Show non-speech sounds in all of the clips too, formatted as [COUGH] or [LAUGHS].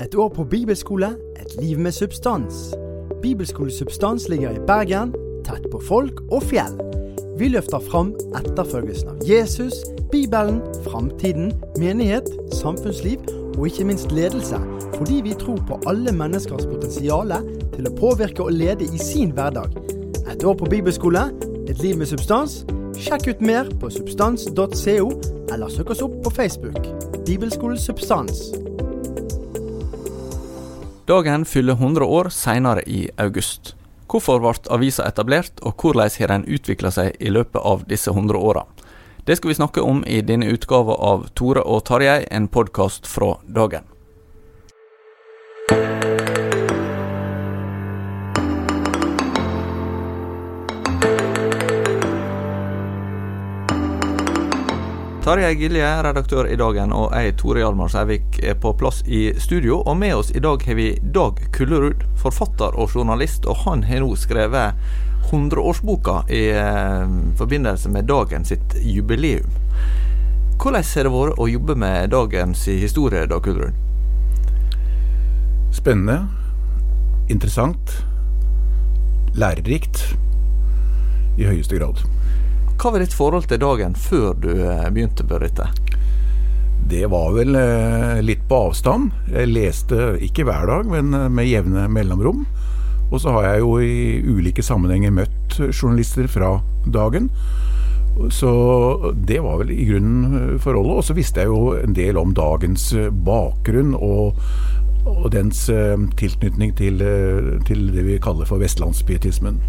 Et år på bibelskole, et liv med substans. Bibelskole Substans ligger i Bergen, tett på folk og fjell. Vi løfter fram etterfølgelsen av Jesus, Bibelen, framtiden, menighet, samfunnsliv og ikke minst ledelse, fordi vi tror på alle menneskers potensial til å påvirke og lede i sin hverdag. Et år på bibelskole, et liv med substans. Sjekk ut mer på substans.co, eller søk oss opp på Facebook. Bibelskole Substans. Dagen fyller 100 år senere i august. Hvorfor ble avisa etablert, og hvordan har den utvikla seg i løpet av disse 100 åra? Det skal vi snakke om i denne utgava av Tore og Tarjei, en podkast fra dagen. Tarjei Gilje, redaktør i Dagen, og jeg, Tore Hjalmar Sævik, er på plass i studio. Og med oss i dag har vi Dag Kullerud, forfatter og journalist. Og han har nå skrevet 100-årsboka i eh, forbindelse med Dagen sitt jubileum. Hvordan har det vært å jobbe med dagens historie, Dag Kullerud? Spennende. Interessant. Lærerikt. I høyeste grad. Hva var ditt forhold til dagen før du eh, begynte på dette? Det var vel eh, litt på avstand. Jeg leste ikke hver dag, men eh, med jevne mellomrom. Og så har jeg jo i ulike sammenhenger møtt journalister fra dagen. Så det var vel i grunnen forholdet. Og så visste jeg jo en del om dagens bakgrunn og, og dens tilknytning til, til det vi kaller for vestlandspietismen.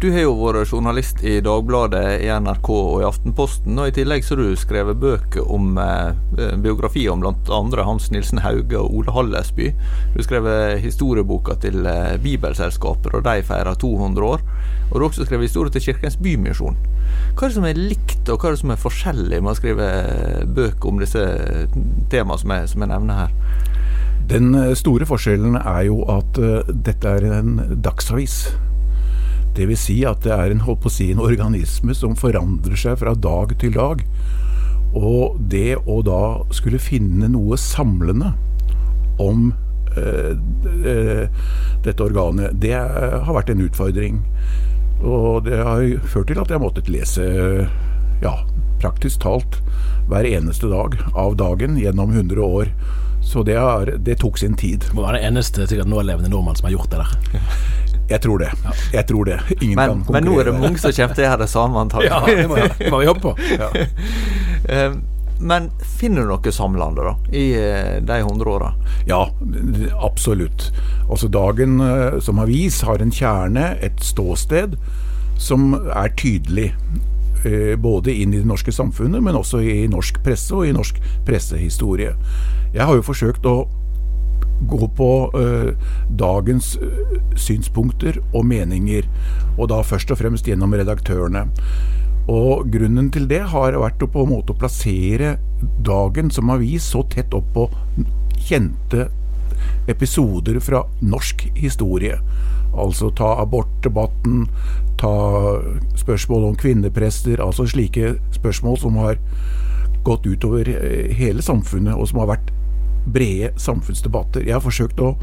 Du har jo vært journalist i Dagbladet, i NRK og i Aftenposten, og i tillegg så har du skrevet bøker om eh, biografier om bl.a. Hans Nilsen Hauge og Ole Hallesby. Du har skrevet historieboka til eh, Bibelselskapet, og de feirer 200 år. Og du har også skrevet historie til Kirkens Bymisjon. Hva er det som er likt, og hva er det som er forskjellig med å skrive bøker om disse temaene som som jeg nevner her? Den store forskjellen er jo at uh, dette er en dagsavis. Det vil si at det er en, holdt på å si, en organisme som forandrer seg fra dag til dag. Og det å da skulle finne noe samlende om eh, eh, dette organet, det har vært en utfordring. Og det har ført til at jeg har måttet lese ja, praktisk talt hver eneste dag av dagen gjennom 100 år. Så det, har, det tok sin tid. Må være den eneste sikkert nålevende nordmann som har gjort det der. [LAUGHS] Jeg tror det. Jeg tror det. Ingen men, kan konkurrere. Men nå er det mange som kommer til å gjøre det samme, antagelig. Ja, det må, det må vi jobbe på. Ja. [LAUGHS] Eh, men finner du noe samlande da, i eh, de 100 åra? Ja, absolutt. Altså Dagen eh, som avis har en kjerne, et ståsted, som er tydelig. Både inn i det norske samfunnet, men også i norsk presse og i norsk pressehistorie. Jeg har jo forsøkt å gå på uh, dagens synspunkter og meninger, og da først og fremst gjennom redaktørene. Og grunnen til det har vært å på en måte plassere dagen som avis så tett opp på kjente episoder fra norsk historie. Altså ta abortdebatten, ta spørsmål om kvinneprester, altså slike spørsmål som har gått utover eh, hele samfunnet, og som har vært brede samfunnsdebatter. Jeg har forsøkt å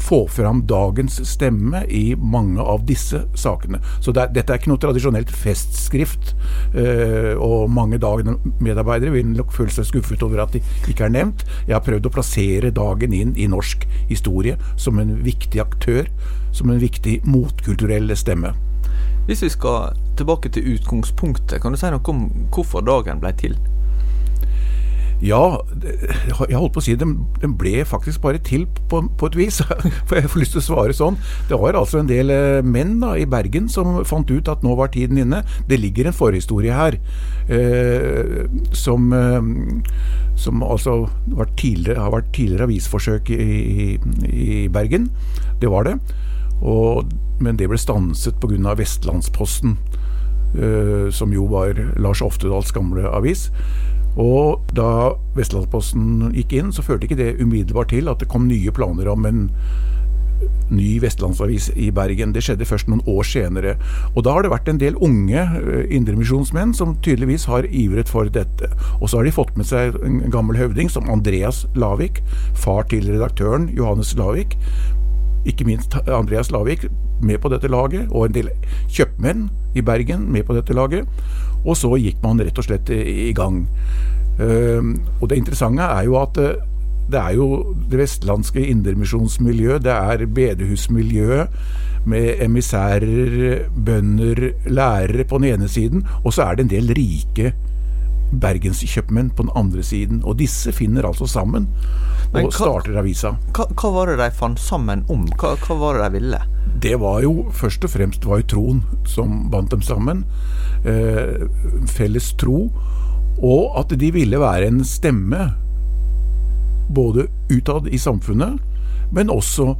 få fram dagens stemme i mange av disse sakene. Så det, dette er ikke noe tradisjonelt festskrift, øh, og mange Dagen-medarbeidere vil nok føle seg skuffet over at de ikke er nevnt. Jeg har prøvd å plassere dagen inn i norsk historie som en viktig aktør, som en viktig motkulturell stemme. Hvis vi skal tilbake til utgangspunktet, kan du si noe om hvorfor dagen ble til? Ja, jeg holdt på å si den, den ble faktisk bare til på, på, et vis. [LAUGHS] For jeg får lyst til å svare sånn. Det var altså en del eh, menn da, i Bergen som fant ut at nå var tiden inne. Det ligger en forhistorie her eh, som, eh, som altså var har vært tidligere avisforsøk i, i, i Bergen. Det var det. Og, men det ble stanset pga. Vestlandsposten, eh, som jo var Lars Oftedals gamle avis. Og da Vestlandsposten gikk inn, så førte ikke det umiddelbart til at det kom nye planer om en ny vestlandsavis i Bergen. Det skjedde først noen år senere. Og da har det vært en del unge eh, indremisjonsmenn som tydeligvis har ivret for dette. Og så har de fått med seg en gammel høvding som Andreas Lavik, far til redaktøren Johannes Lavik. Ikke minst Andreas Lavik med på dette laget, og en del kjøpmenn i Bergen med på dette laget. Og så gikk man rett og slett i gang. Ehm, og det interessante er jo at eh, det er jo det vestlandske indremisjonsmiljøet, det er bedehusmiljøet med emissærer, bønder, lærere på den ene siden, og så er det en del rike bergenskjøpmenn på den andre siden. Og disse finner altså sammen og hva, starter avisa. Hva, hva, var det de fant sammen om? Hva, hva, var det de ville? Det var jo først og fremst var jo troen som bandt dem sammen. Eh, felles tro. Og at de ville være en stemme både utad i samfunnet, men også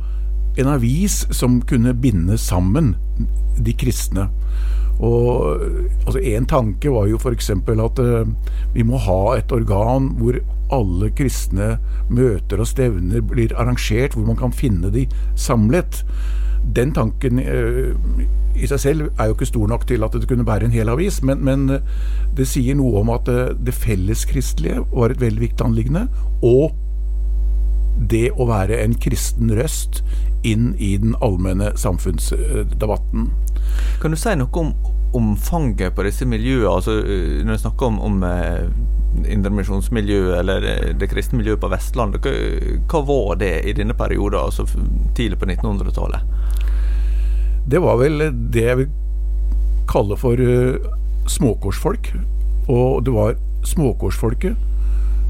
en avis som kunne binde sammen de kristne. Og altså En tanke var jo f.eks. at uh, vi må ha et organ hvor alle kristne møter og stevner blir arrangert, hvor man kan finne de samlet. Den tanken uh, i seg selv er jo ikke stor nok til at det kunne bære en hel avis, men, men uh, det sier noe om at det felleskristelige var et veldig viktig anliggende. Og det å være en kristen røst inn i den allmenne samfunnsdebatten. Kan du si noe om omfanget på disse miljøene? Altså, eh, når du snakker om, om eh, indremisjonsmiljøet eller eh, det kristne miljøet på Vestlandet, hva, var det i denne perioden, altså tidlig på 1900-tallet? Det var vel det jeg vil kalle for småkorsfolk. Og det var småkorsfolket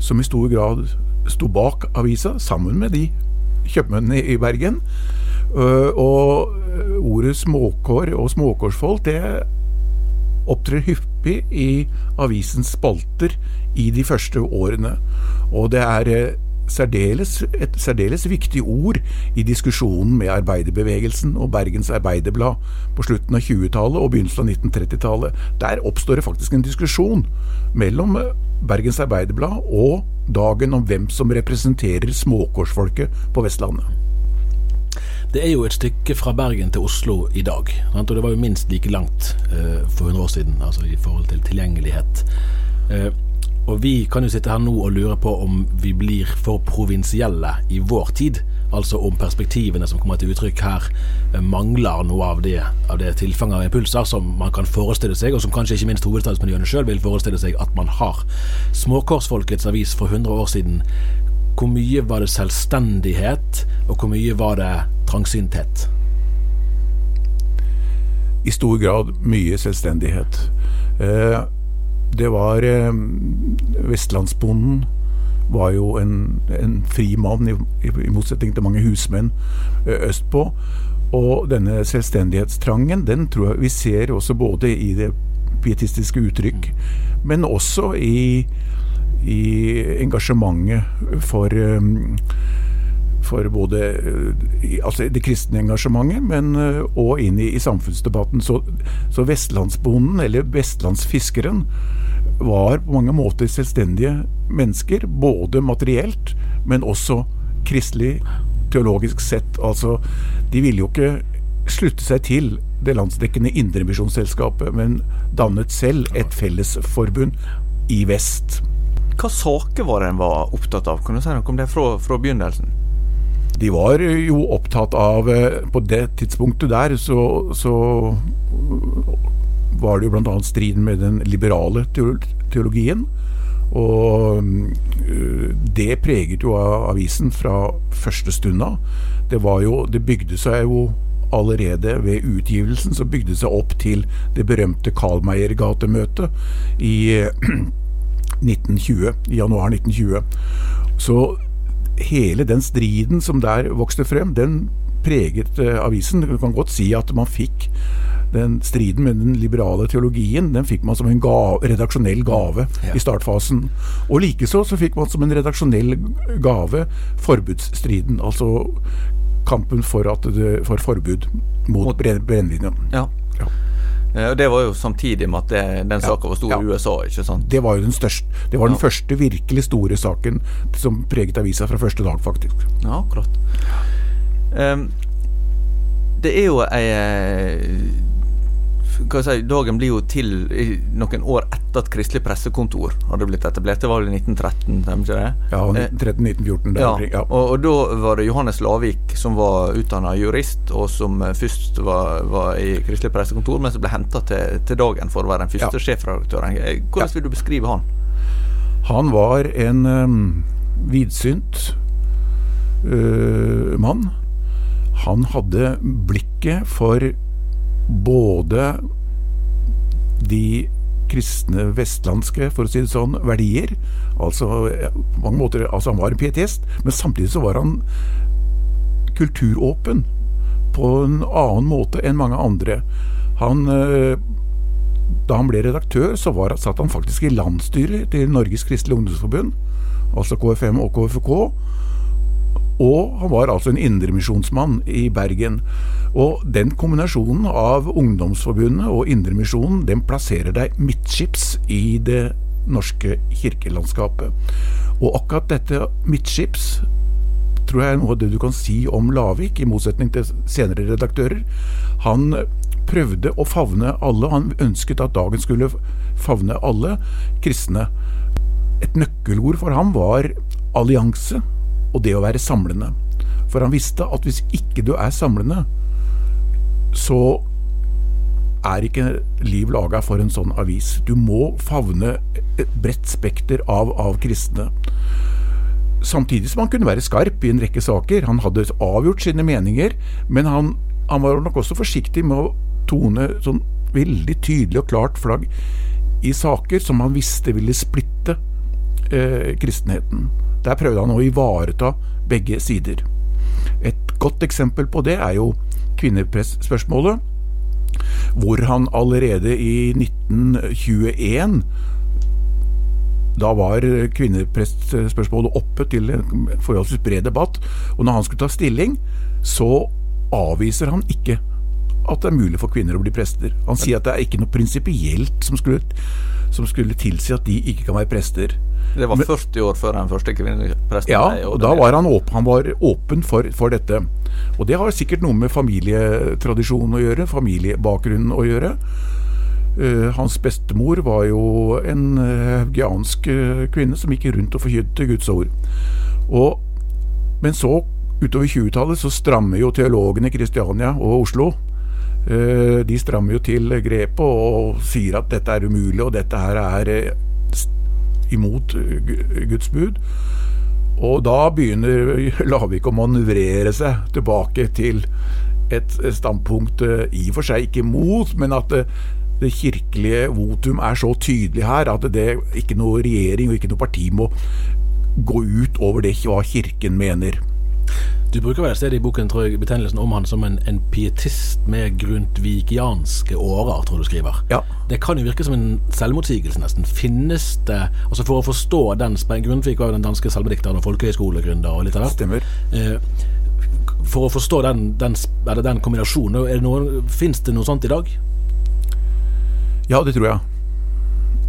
som i stor grad sto bak avisa, sammen med de kjøpmennene i Bergen. Og ordet småkår og småkårsfolk, det opptrer hyppig i avisens spalter i de første årene. Og det er eh, særdeles, et særdeles viktig ord i diskusjonen med arbeiderbevegelsen og Bergens Arbeiderblad på slutten av 20-tallet og begynnelsen av 1930-tallet. Der oppstår det faktisk en diskusjon mellom eh, Bergens Arbeiderblad og Dagen om hvem som representerer småkårsfolket på Vestlandet. Det er jo et stykke fra Bergen til Oslo i dag, og det var jo minst like langt uh, for 100 år siden, altså i forhold til tilgjengelighet. Uh, og vi kan jo sitte her nå og lure på om vi blir for provinsielle i vår tid. Altså om perspektivene som kommer til uttrykk her, uh, mangler noe av det, av det tilfanget av impulser som man kan forestille seg, og som kanskje ikke minst hovedstadsmiljøene sjøl vil forestille seg at man har. Småkårsfolkets avis for 100 år siden hvor mye var det selvstendighet, og hvor mye var det trangsynthet? I stor grad mye selvstendighet. Eh, det var eh, Vestlandsbonden var jo en, en fri mann, i, i, motsetning til mange husmenn eh, østpå. Og denne selvstendighetstrangen, den tror jeg vi ser også både i det pietistiske uttrykk, men også i i engasjementet for, um, for både altså det kristne engasjementet, men òg inn i, i, samfunnsdebatten. Så, så vestlandsbonden, eller vestlandsfiskeren, var på mange måter selvstendige mennesker. Både materielt, men også kristelig, teologisk sett. Altså, de ville jo ikke slutte seg til det landsdekkende Indremisjonsselskapet, men dannet selv et fellesforbund i vest. Hva saker var det en var opptatt av? Kan du si noe om det fra, fra begynnelsen? De var jo opptatt av eh, På det tidspunktet der så, så var det jo bl.a. striden med den liberale teologien. Og eh, det preget jo avisen fra første stund av. Det, jo, det bygde seg jo allerede ved utgivelsen så bygde seg opp til det berømte Karl Meyer-gatemøtet i [CLEARS THROAT] 1920, i januar 1920. Så hele den striden som der vokste frem, den preget uh, avisen. Du kan godt si at man fikk den striden med den liberale teologien den fikk man som en gave, redaksjonell gave ja. i startfasen. Og likeså så fikk man som en redaksjonell gave forbudsstriden. Altså kampen for, det, for forbud mot, mot brennevin. Ja. Eh, det var jo samtidig med at det, den saka var stor i USA, ikke sant? Det var jo den største Det var den første virkelig store saken som preget avisa fra første dag, faktisk. Ja, akkurat. Um, det er jo ei eh, si, Dagen blir jo til noen år etter at Kristelig Pressekontor hadde blitt etablert. Det var vel i 1913? Ikke det? Ja, 1913-1914. Ja, ja. Og, og, da var det Johannes Lavik som var utdanna jurist, og som eh, først var, var, i Kristelig Pressekontor, men som ble henta til, til, Dagen for å være den første ja. sjefredaktøren. Eh, hvordan vil du beskrive han? Han var en um, vidsynt uh, mann. Han hadde blikket for både de kristne vestlandske, for å si det sånn, verdier. Altså på mange måter, altså Han var en pietist, men samtidig så var han kulturåpen på en annen måte enn mange andre. Han eh, Da han ble redaktør, så var, satt han faktisk i landsstyret til Norges Kristelige Ungdomsforbund, altså KFM og KFK. Og han var altså en indremisjonsmann i Bergen. Og den kombinasjonen av Ungdomsforbundet og Indremisjonen, den plasserer deg midtskips i det norske kirkelandskapet. Og akkurat dette midtskips tror jeg er noe av det du kan si om Lavik, i motsetning til senere redaktører. Han prøvde å favne alle, han ønsket at dagen skulle favne alle kristne. Et nøkkelord for ham var allianse og det å være samlende. For han visste at hvis ikke du er samlende, så er ikke liv laga for en sånn avis. Du må favne et bredt spekter av, av kristne. Samtidig som han kunne være skarp i en rekke saker. Han hadde avgjort sine meninger, men han, han var nok også forsiktig med å tone sånn veldig tydelig og klart flagg i saker som han visste ville splitte eh, kristenheten. Der prøvde han å ivareta begge sider. Et godt eksempel på det er jo kvinnepressspørsmålet, hvor han allerede i 1921 da var kvinneprestspørsmålet oppe til en forholdsvis bred debatt, og når han skulle ta stilling, så avviser han ikke at det er mulig for kvinner å bli prester. Han sier at det er ikke noe prinsipielt som, som skulle tilsi at de ikke kan være prester. Det var 40 år før den første kvinnepresten Ja, og da var han, åpen, han var åpen for, for, dette. Og det har sikkert noe med familietradisjonen å gjøre, familiebakgrunnen å gjøre. Uh, hans bestemor var jo en haugiansk uh, kvinne som gikk rundt og forkynte Guds ord. Og, men så, utover 20-tallet, så strammer jo teologene i Kristiania og Oslo de strammer jo til grepet og sier at dette er umulig, og dette her er imot Guds bud. Og da begynner [LAUGHS] Lavik å manøvrere seg tilbake til et standpunkt eh, i og for seg ikke mot, men at det kirkelige votum er så tydelig her at det ikke noe regjering og ikke noe parti må gå ut over det hva Kirken mener. Du bruker vel et sted i boken tror jeg, betegnelsen om han som en, en pietist med grundtvigianske årer, tror du skriver. Ja. Det kan jo virke som en selvmotsigelse, nesten. Finnes det Altså For å forstå den Grundtvig var jo den danske salmedikteren og folkehøyskolegründer og litt av hvert. Stemmer. Eh, for å forstå den, den, den kombinasjonen, er det noe, fins det noe sånt i dag? Ja, det tror jeg.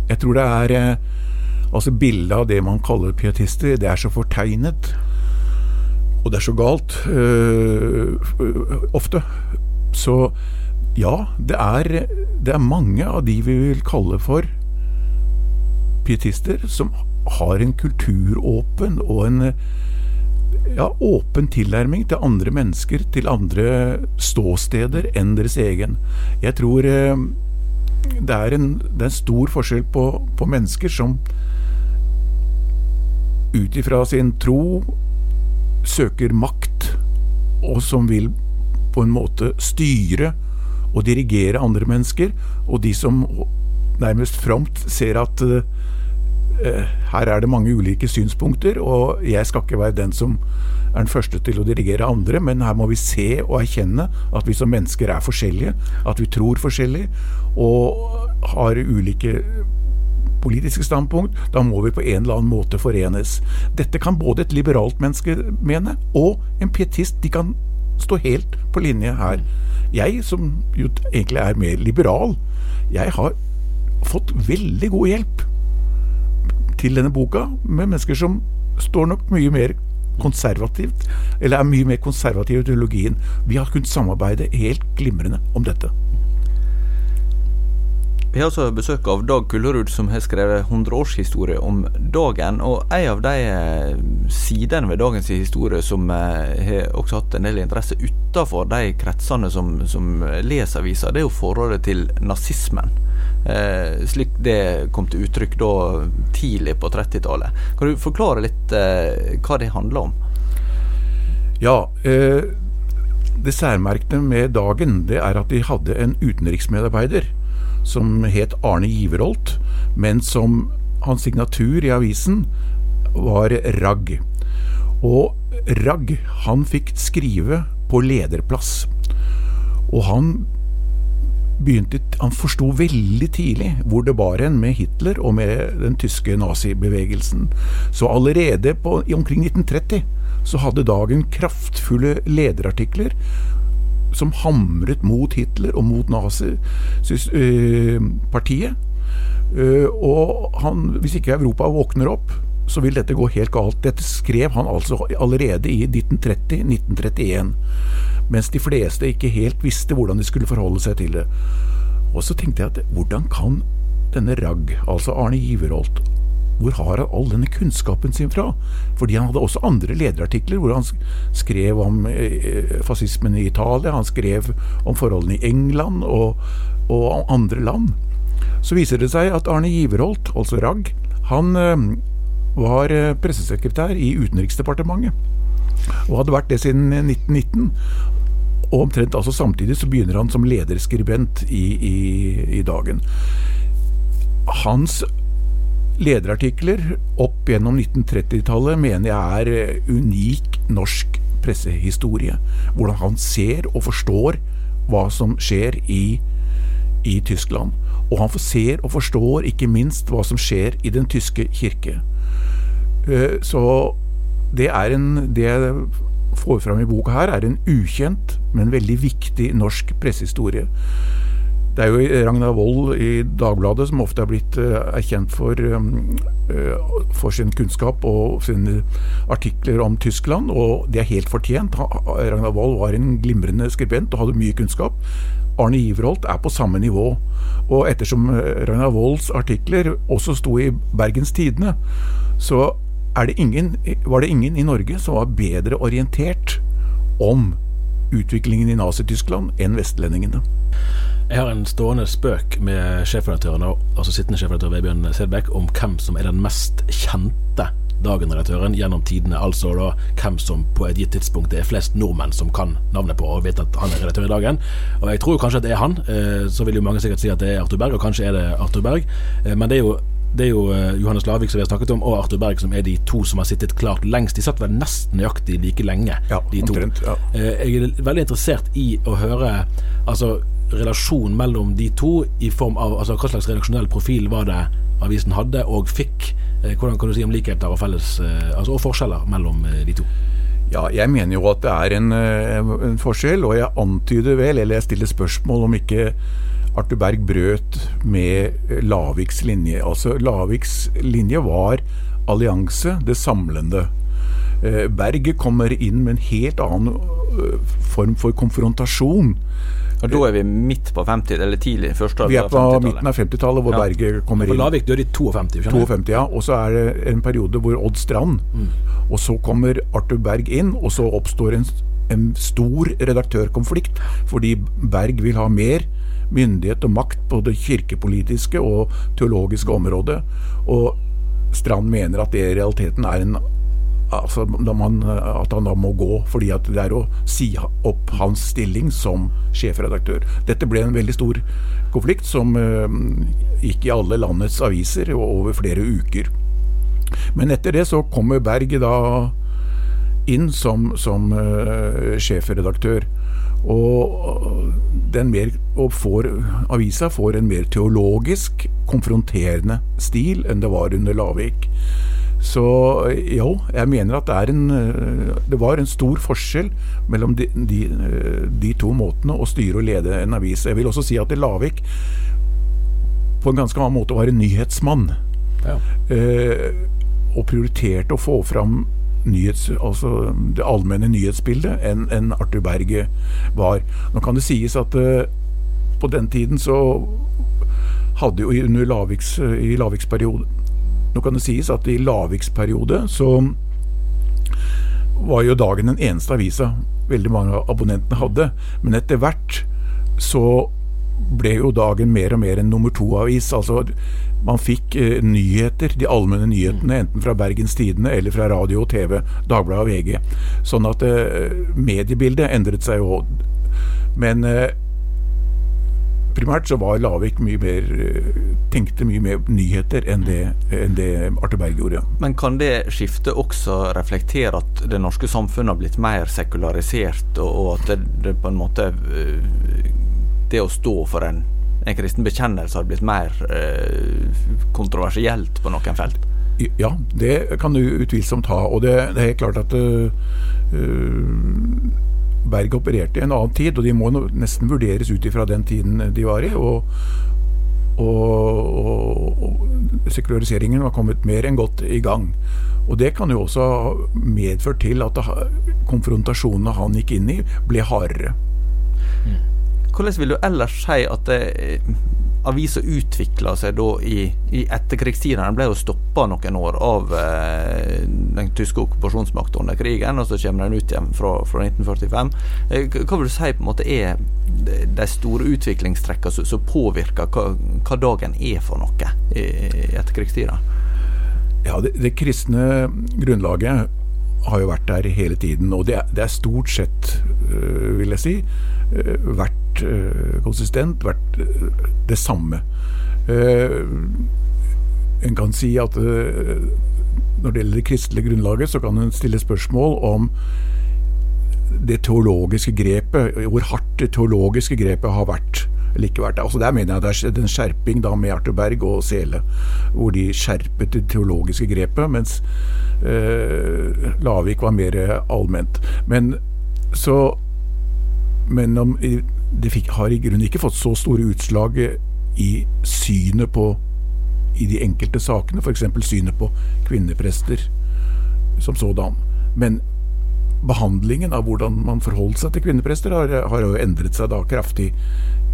Jeg tror det er eh, Altså Bildet av det man kaller pietister, det er så fortegnet og det er så galt øh, ofte. Så ja, det er, det er mange av de vi vil kalle for pietister, som har en kulturåpen og en ja, åpen tilnærming til andre mennesker, til andre ståsteder enn deres egen. Jeg tror øh, det, er en, det er en stor forskjell på, på mennesker som ut ifra sin tro søker makt, og som vil på en måte styre og dirigere andre mennesker, og de som nærmest fromt ser at uh, her er det mange ulike synspunkter, og jeg skal ikke være den som er den første til å dirigere andre, men her må vi se og erkjenne at vi som mennesker er forskjellige, at vi tror forskjellig og har ulike politiske standpunkt, da må vi på en eller annen måte forenes. Dette kan både et liberalt menneske mene, og en pietist. De kan stå helt på linje her. Jeg, som jo egentlig er mer liberal, jeg har fått veldig god hjelp til denne boka med mennesker som står nok mye mer konservativt, eller er mye mer konservative i teologien. Vi har kunnet samarbeide helt glimrende om dette. Vi har også besøk av Dag Kullerud, som har skrevet 100-årshistorie om dagen. Og en av de eh, sidene ved dagens historie som eh, har også hatt en del interesse utenfor de kretsene som, som leser avisa, det er jo forholdet til nazismen. Eh, slik det kom til uttrykk da tidlig på 30-tallet. Kan du forklare litt eh, hva det handler om? Ja, eh, det særmerkte med dagen det er at de hadde en utenriksmedarbeider som het Arne Giverholt, men som hans signatur i avisen var Ragg. Og Ragg, han fikk skrive på lederplass. Og han begynte Han forsto veldig tidlig hvor det bar hen med Hitler og med den tyske nazibevegelsen. Så allerede på, omkring 1930 så hadde Dagen kraftfulle lederartikler som hamret mot Hitler og mot nazipartiet. Uh, og han, hvis ikke Europa våkner opp, så vil dette gå helt galt. Dette skrev han altså allerede i 1930-1931, mens de fleste ikke helt visste hvordan de skulle forholde seg til det. Og så tenkte jeg at hvordan kan denne Ragg, altså Arne Giverholt, hvor har han all denne kunnskapen sin fra? Fordi han hadde også andre lederartikler hvor han skrev om eh, fascismen i Italia, han skrev om forholdene i England og, og andre land. Så viser det seg at Arne Giverholt, altså Ragg, han eh, var eh, pressesekretær i Utenriksdepartementet. Og hadde vært det siden 1919. Og omtrent altså samtidig så begynner han som lederskribent i, i, i Dagen. Hans lederartikler opp gjennom 1930-tallet mener jeg er eh, unik norsk pressehistorie. Hvordan han ser og forstår hva som skjer i, i Tyskland. Og han ser og forstår ikke minst hva som skjer i den tyske kirke. Eh, så det er en Det jeg får fram i boka her, er en ukjent, men veldig viktig norsk pressehistorie. Det er jo Ragnar Wold i Dagbladet som ofte er blitt uh, erkjent for, um, uh, for, sin kunnskap og sine artikler om Tyskland, og det er helt fortjent. Ragnar Wold var en glimrende skribent og hadde mye kunnskap. Arne Iverholt er på samme nivå. Og ettersom eh, Ragnar Wolds artikler også sto i Bergens Tidende, så det ingen, var det ingen i Norge som var bedre orientert om utviklingen i Nazi-Tyskland enn vestlendingene. Jeg har en stående spøk med sjefredaktøren, altså sittende sjefredaktør Vebjørn Sedbekk, om hvem som er den mest kjente Dagen-redaktøren gjennom tidene. Altså da hvem som på et gitt tidspunkt det er flest nordmenn som kan navnet på og vet at han er redaktør i Dagen. Og jeg tror kanskje at det er han. Eh, så vil jo mange sikkert si at det er Arthur Berg, og kanskje er det Arthur Berg. Eh, men det er jo det er jo uh, Johannes Lavik som vi har snakket om, og Arthur Berg som er de to som har sittet klart lengst. De satt vel nesten nøyaktig like lenge, ja, de to. Omtrent, ja. jeg er veldig interessert i å høre altså, relasjonen mellom de to i form av altså, hva slags redaksjonell profil var det avisen hadde og fikk. Uh, hvordan kan du si om likheter og, felles, altså, og forskjeller mellom de to? Ja, jeg mener jo at det er en, en forskjell, og jeg antyder vel, eller jeg stiller spørsmål om ikke Arthur Berg brøt med Laviks linje. Altså Laviks linje var allianse, det samlende. Eh, Berget kommer inn med en helt annen eh, form for konfrontasjon. Og Da er vi midt på 50 eller tidlig? første Vi er på midten av 50-tallet hvor ja. Berget kommer inn. Lavik dør i 52? 52, ja. Og så er det en periode hvor Odd Strand. Mm. Og så kommer Arthur Berg inn, og så oppstår en, en stor redaktørkonflikt fordi Berg vil ha mer myndighet og makt på det kirkepolitiske og teologiske området. Og Strand mener at det i realiteten er en altså, man, at han da må gå, fordi at det er å si opp hans stilling som sjefredaktør. Dette ble en veldig stor konflikt som uh, gikk i alle landets aviser over flere uker. Men etter det så kommer Berg da inn som, som uh, sjefredaktør. Og, mer, og får, avisa får en mer teologisk, konfronterende stil enn det var under Lavik. Så jo, jeg mener at det, en, det var en stor forskjell mellom de, de, de, to måtene å styre og lede en avis. Jeg vil også si at Lavik på en ganske annen måte var en nyhetsmann. Ja. Eh, og prioriterte å få fram nyhets, altså det allmenne nyhetsbildet enn en Arthur Berge var. Nå kan det sies at eh, på den tiden så hadde jo under Laviks, i Laviks periode Nå kan det sies at i Laviks periode så var jo dagen den eneste avisa veldig mange av abonnentene hadde. Men etter hvert så ble jo dagen mer og mer en nummer to-avis. Altså man fikk eh, nyheter, de allmenne nyhetene, enten fra Bergens Tidende eller fra radio og TV, Dagbladet og VG. Sånn at eh, mediebildet endret seg jo. Men eh, primært så var Lavik mye mer eh, tenkte mye mer nyheter enn det, enn det Arthur Berg gjorde. Men kan det skiftet også reflektere at det norske samfunnet har blitt mer sekularisert, og at det, det på en måte eh, Det å stå for en en kristen bekjennelse har blitt mer eh, kontroversielt på noen felt? Ja, det kan du utvilsomt ha. Og det, det er klart at uh, Berg opererte i en annen tid, og de må nesten vurderes ut ifra den tiden de var i. Og, og, og, og sekulariseringen var kommet mer enn godt i gang. Og Det kan jo også ha medført til at konfrontasjonene han gikk inn i, ble hardere. Mm. Hvordan vil du ellers si at eh, avisa utvikla seg da i, i etterkrigstida? Den ble jo stoppa noen år av eh, den tyske okkupasjonsmakta under krigen, og så kommer den ut igjen fra, fra 1945. Eh, hva vil du si på en måte er de store utviklingstrekkene som, som påvirker hva, hva, dagen er for noe i, i etterkrigstida? Ja, det, det kristne grunnlaget har jo vært der hele tiden, og det, det er stort sett, øh, vil jeg si, vært vært uh, konsistent, vært uh, det samme. En kan si at når det gjelder det kristelige grunnlaget, så kan en stille spørsmål om det teologiske grepet, hvor hardt det teologiske grepet har vært. eller ikke vært. Altså Der mener jeg det er en skjerping da med Arthur Berg og Sele, hvor de skjerpet det teologiske grepet, mens eh, Lavik var mer allment. Men så men om, det fikk, har i grunnen ikke fått så store utslag i synet på i de enkelte sakene, f.eks. synet på kvinneprester som sådan. Men behandlingen av hvordan man forholdt seg til kvinneprester, har, har jo endret seg da kraftig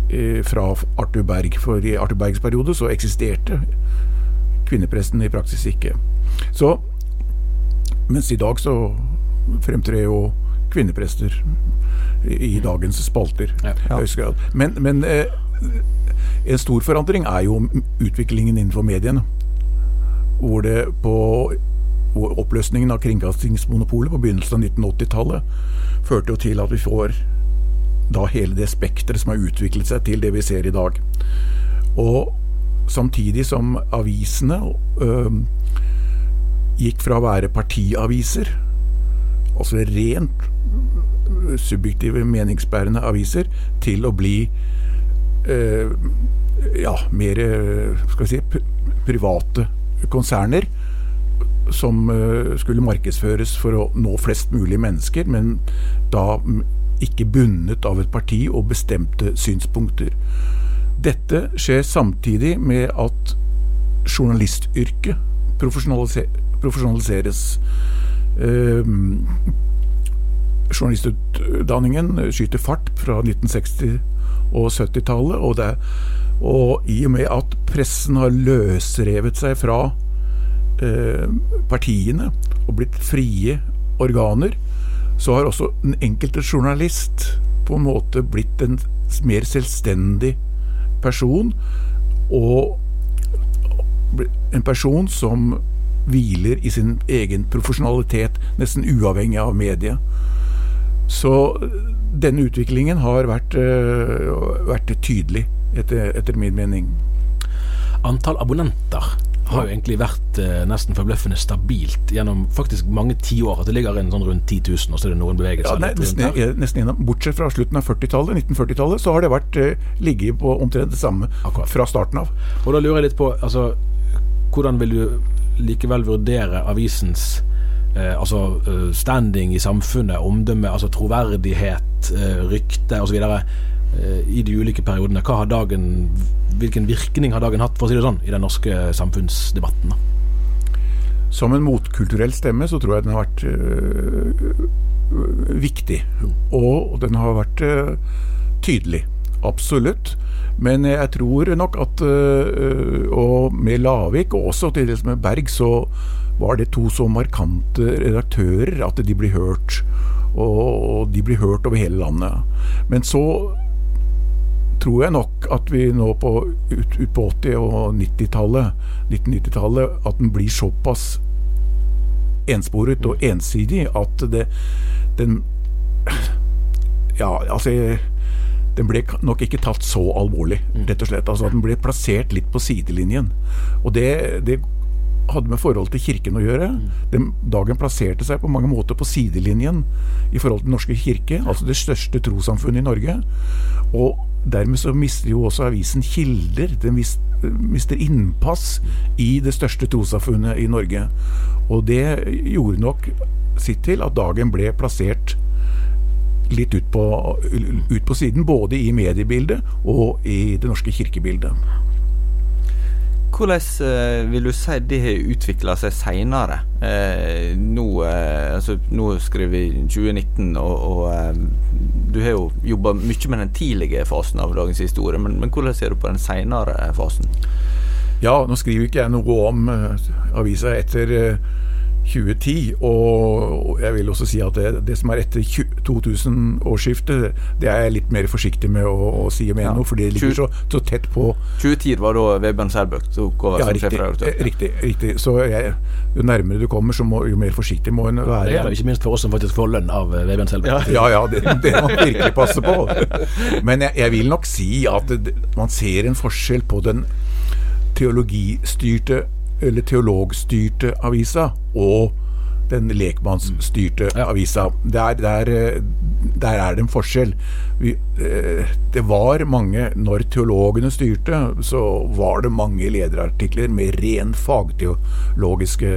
eh, fra Arthur Berg. For i Arthur Bergs periode så eksisterte kvinnepresten i praksis ikke. Så Mens i dag så fremtrer jo kvinneprester i dagens spalter. Ja. Men, men eh, en stor forandring er jo utviklingen innenfor mediene. Hvor det på hvor oppløsningen av kringkastingsmonopolet på begynnelsen av 1980-tallet førte jo til at vi får da hele det spekteret som har utviklet seg til det vi ser i dag. Og samtidig som avisene øh, gikk fra å være partiaviser, altså rent subjektive, meningsbærende aviser, til å bli eh, ja, mer skal vi si, private konserner som øh, skulle markedsføres for å nå flest mulig mennesker, men da ikke bundet av et parti og bestemte synspunkter. Dette skjer samtidig med at journalistyrket profesjonaliseres. Journalistutdanningen skyter fart fra 1960- og 70-tallet, og, og, i og med at pressen har løsrevet seg fra eh, partiene og blitt frie organer, så har også den enkelte journalist på en måte blitt en mer selvstendig person, og en person som hviler i sin egen profesjonalitet, nesten uavhengig av mediet. Så denne utviklingen har vært, uh, vært tydelig, etter, etter, min mening. Antall abonnenter har jo egentlig vært eh, nesten forbløffende stabilt gjennom faktisk mange tiår. At det ligger en sånn rundt 10 000, og så er det noen bevegelser. Ja, nei, nesten, nesten gjennom, Bortsett fra slutten av 40-tallet, 1940-tallet, så har det vært eh, ligget på omtrent det samme Akkurat. fra starten av. Og da lurer jeg litt på, altså, hvordan vil du likevel vurdere avisens eh, altså eh, standing i samfunnet, omdømme, altså troverdighet, eh, rykte osv. Eh, i de ulike periodene? Hva har dagen hvilken virkning har dagen hatt for å si det sånn, i den norske samfunnsdebatten? Som en motkulturell stemme så tror jeg den har vært øh, viktig. Og den har vært øh, tydelig. Absolutt. Men jeg tror nok at øh, Og med Lavik, og også til dels med Berg, så var det to så markante redaktører at de blir hørt. Og de blir hørt over hele landet. Men så tror jeg nok at vi nå på, ut, ut på 80- og 90-tallet, 1990-tallet, at den blir såpass ensporet og ensidig at det, den Ja, altså den ble nok ikke tatt så alvorlig, rett og slett. Altså at Den ble plassert litt på sidelinjen. Og det, det hadde med forholdet til Kirken å gjøre. Den dagen plasserte seg på mange måter på sidelinjen i forhold til Den norske kirke, altså det største trossamfunnet i Norge. Og dermed så mister jo også avisen kilder. Den mister innpass i det største trossamfunnet i Norge. Og det gjorde nok sitt til at dagen ble plassert litt ut på, ut på siden, både i mediebildet og i det norske kirkebildet. Hvordan eh, vil du si det har utvikla seg seinere? Eh, nå, eh, altså, nå skriver vi 2019, og, og du har jo jobba mye med den tidlige fasen av dagens historie. Men, men hvordan ser du på den seinere fasen? Ja, nå skriver ikke jeg noe om avisa etter 2010. Og jeg vil også si at det, det som er etter 2000-årsskiftet, det er jeg litt mer forsiktig med å, å si om ennå, ja. for det ligger så, så, tett på. 2010 var da Vebjørn Selbøk tok over ja, som sjefredaktør? Riktig, riktig. Så jeg, jo nærmere du kommer, så må, jo mer forsiktig må en være. Det gjelder ikke minst for oss som faktisk får lønn av eh, Vebjørn Selbøk. Ja, ja, det, det må man virkelig passe på. Men jeg, jeg vil nok si at det, man ser en forskjell på den teologistyrte eller teologstyrte avisa og den lekmannsstyrte avisa. Der, der, der, er det en forskjell. Vi, eh, det var mange Når teologene styrte, så var det mange lederartikler med ren fagteologiske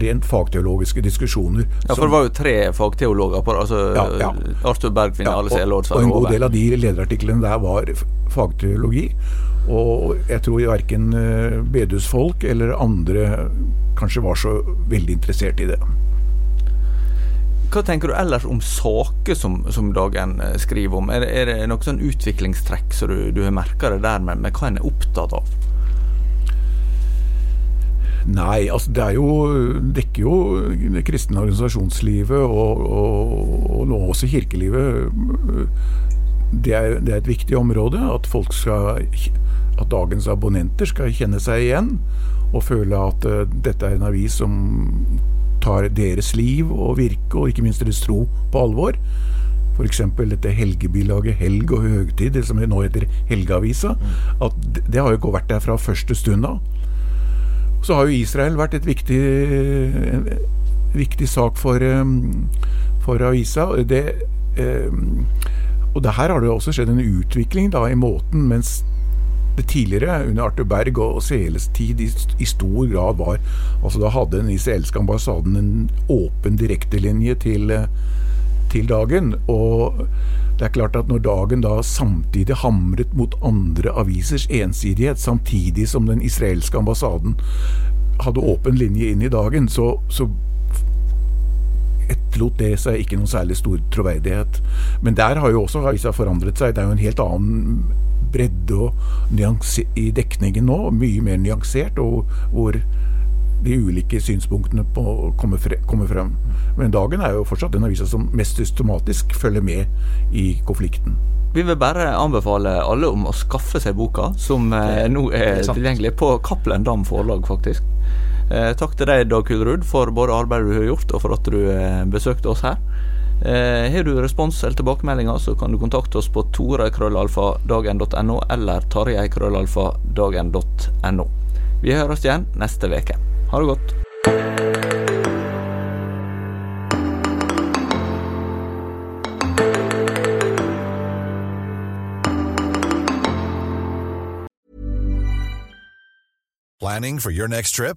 rent fagteologiske diskusjoner. Ja, for det var jo tre fagteologer på det. altså ja, ja. Arthur Bergfinn, ja, og, og en god del av de lederartiklene der var fagteologi. Og jeg tror verken eh, bedehusfolk eller andre kanskje var så veldig interessert i det. Hva tenker du ellers om saker som, som Dagen eh, skriver om? Er det, er det noe sånn utviklingstrekk som du, du har merka det der med, med hva en er opptatt av? Nei, altså det er jo dekker jo det kristne organisasjonslivet og, og, og nå også kirkelivet. Det er, det er, et viktig område. At folk skal at dagens abonnenter skal kjenne seg igjen og føle at uh, dette er en avis som tar deres liv og virke, og ikke minst deres tro, på alvor. f.eks. dette helgebilaget Helg og høgtid, det som nå heter Helgeavisa, at det har jo ikke vært der fra første stund av. Så har jo Israel vært et viktig, en viktig sak for, for avisa. Det, og det her har det jo også skjedd en utvikling da, i måten, mens det tidligere, under Arthur Berg og Seles tid, i, i, stor grad var Altså Da hadde den israelske ambassaden en åpen direktelinje til, til dagen. Og det er klart at når dagen da samtidig hamret mot andre avisers ensidighet, samtidig som den israelske ambassaden hadde åpen linje inn i dagen, så, så etterlot det seg ikke noen særlig stor troverdighet. Men der har jo også avisa forandret seg. Det er jo en helt annen bredde og i dekningen nå. Mye mer nyansert, og hvor de ulike synspunktene på kommer, fre kommer frem. Men Dagen er jo fortsatt den avisa som mest systematisk følger med i konflikten. Vi vil bare anbefale alle om å skaffe seg boka, som eh, nå er, er tilgjengelig på Cappelen Dam forlag, faktisk. Eh, takk til deg, Dag Kulrud, for både arbeidet du har gjort, og for at du eh, besøkte oss her. Eh, har du respons eller tilbakemeldinger, så kan du kontakte oss på torekrøllalfadagen.no eller tarjeikrøllalfadagen.no. Vi høres igjen neste uke. Ha det godt. Planning for your next trip?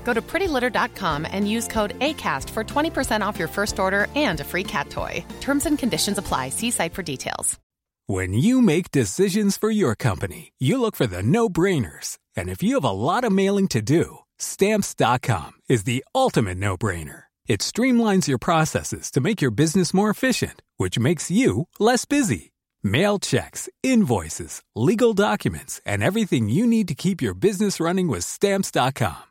Go to prettylitter.com and use code ACAST for 20% off your first order and a free cat toy. Terms and conditions apply. See site for details. When you make decisions for your company, you look for the no brainers. And if you have a lot of mailing to do, stamps.com is the ultimate no brainer. It streamlines your processes to make your business more efficient, which makes you less busy. Mail checks, invoices, legal documents, and everything you need to keep your business running with Stamps.com.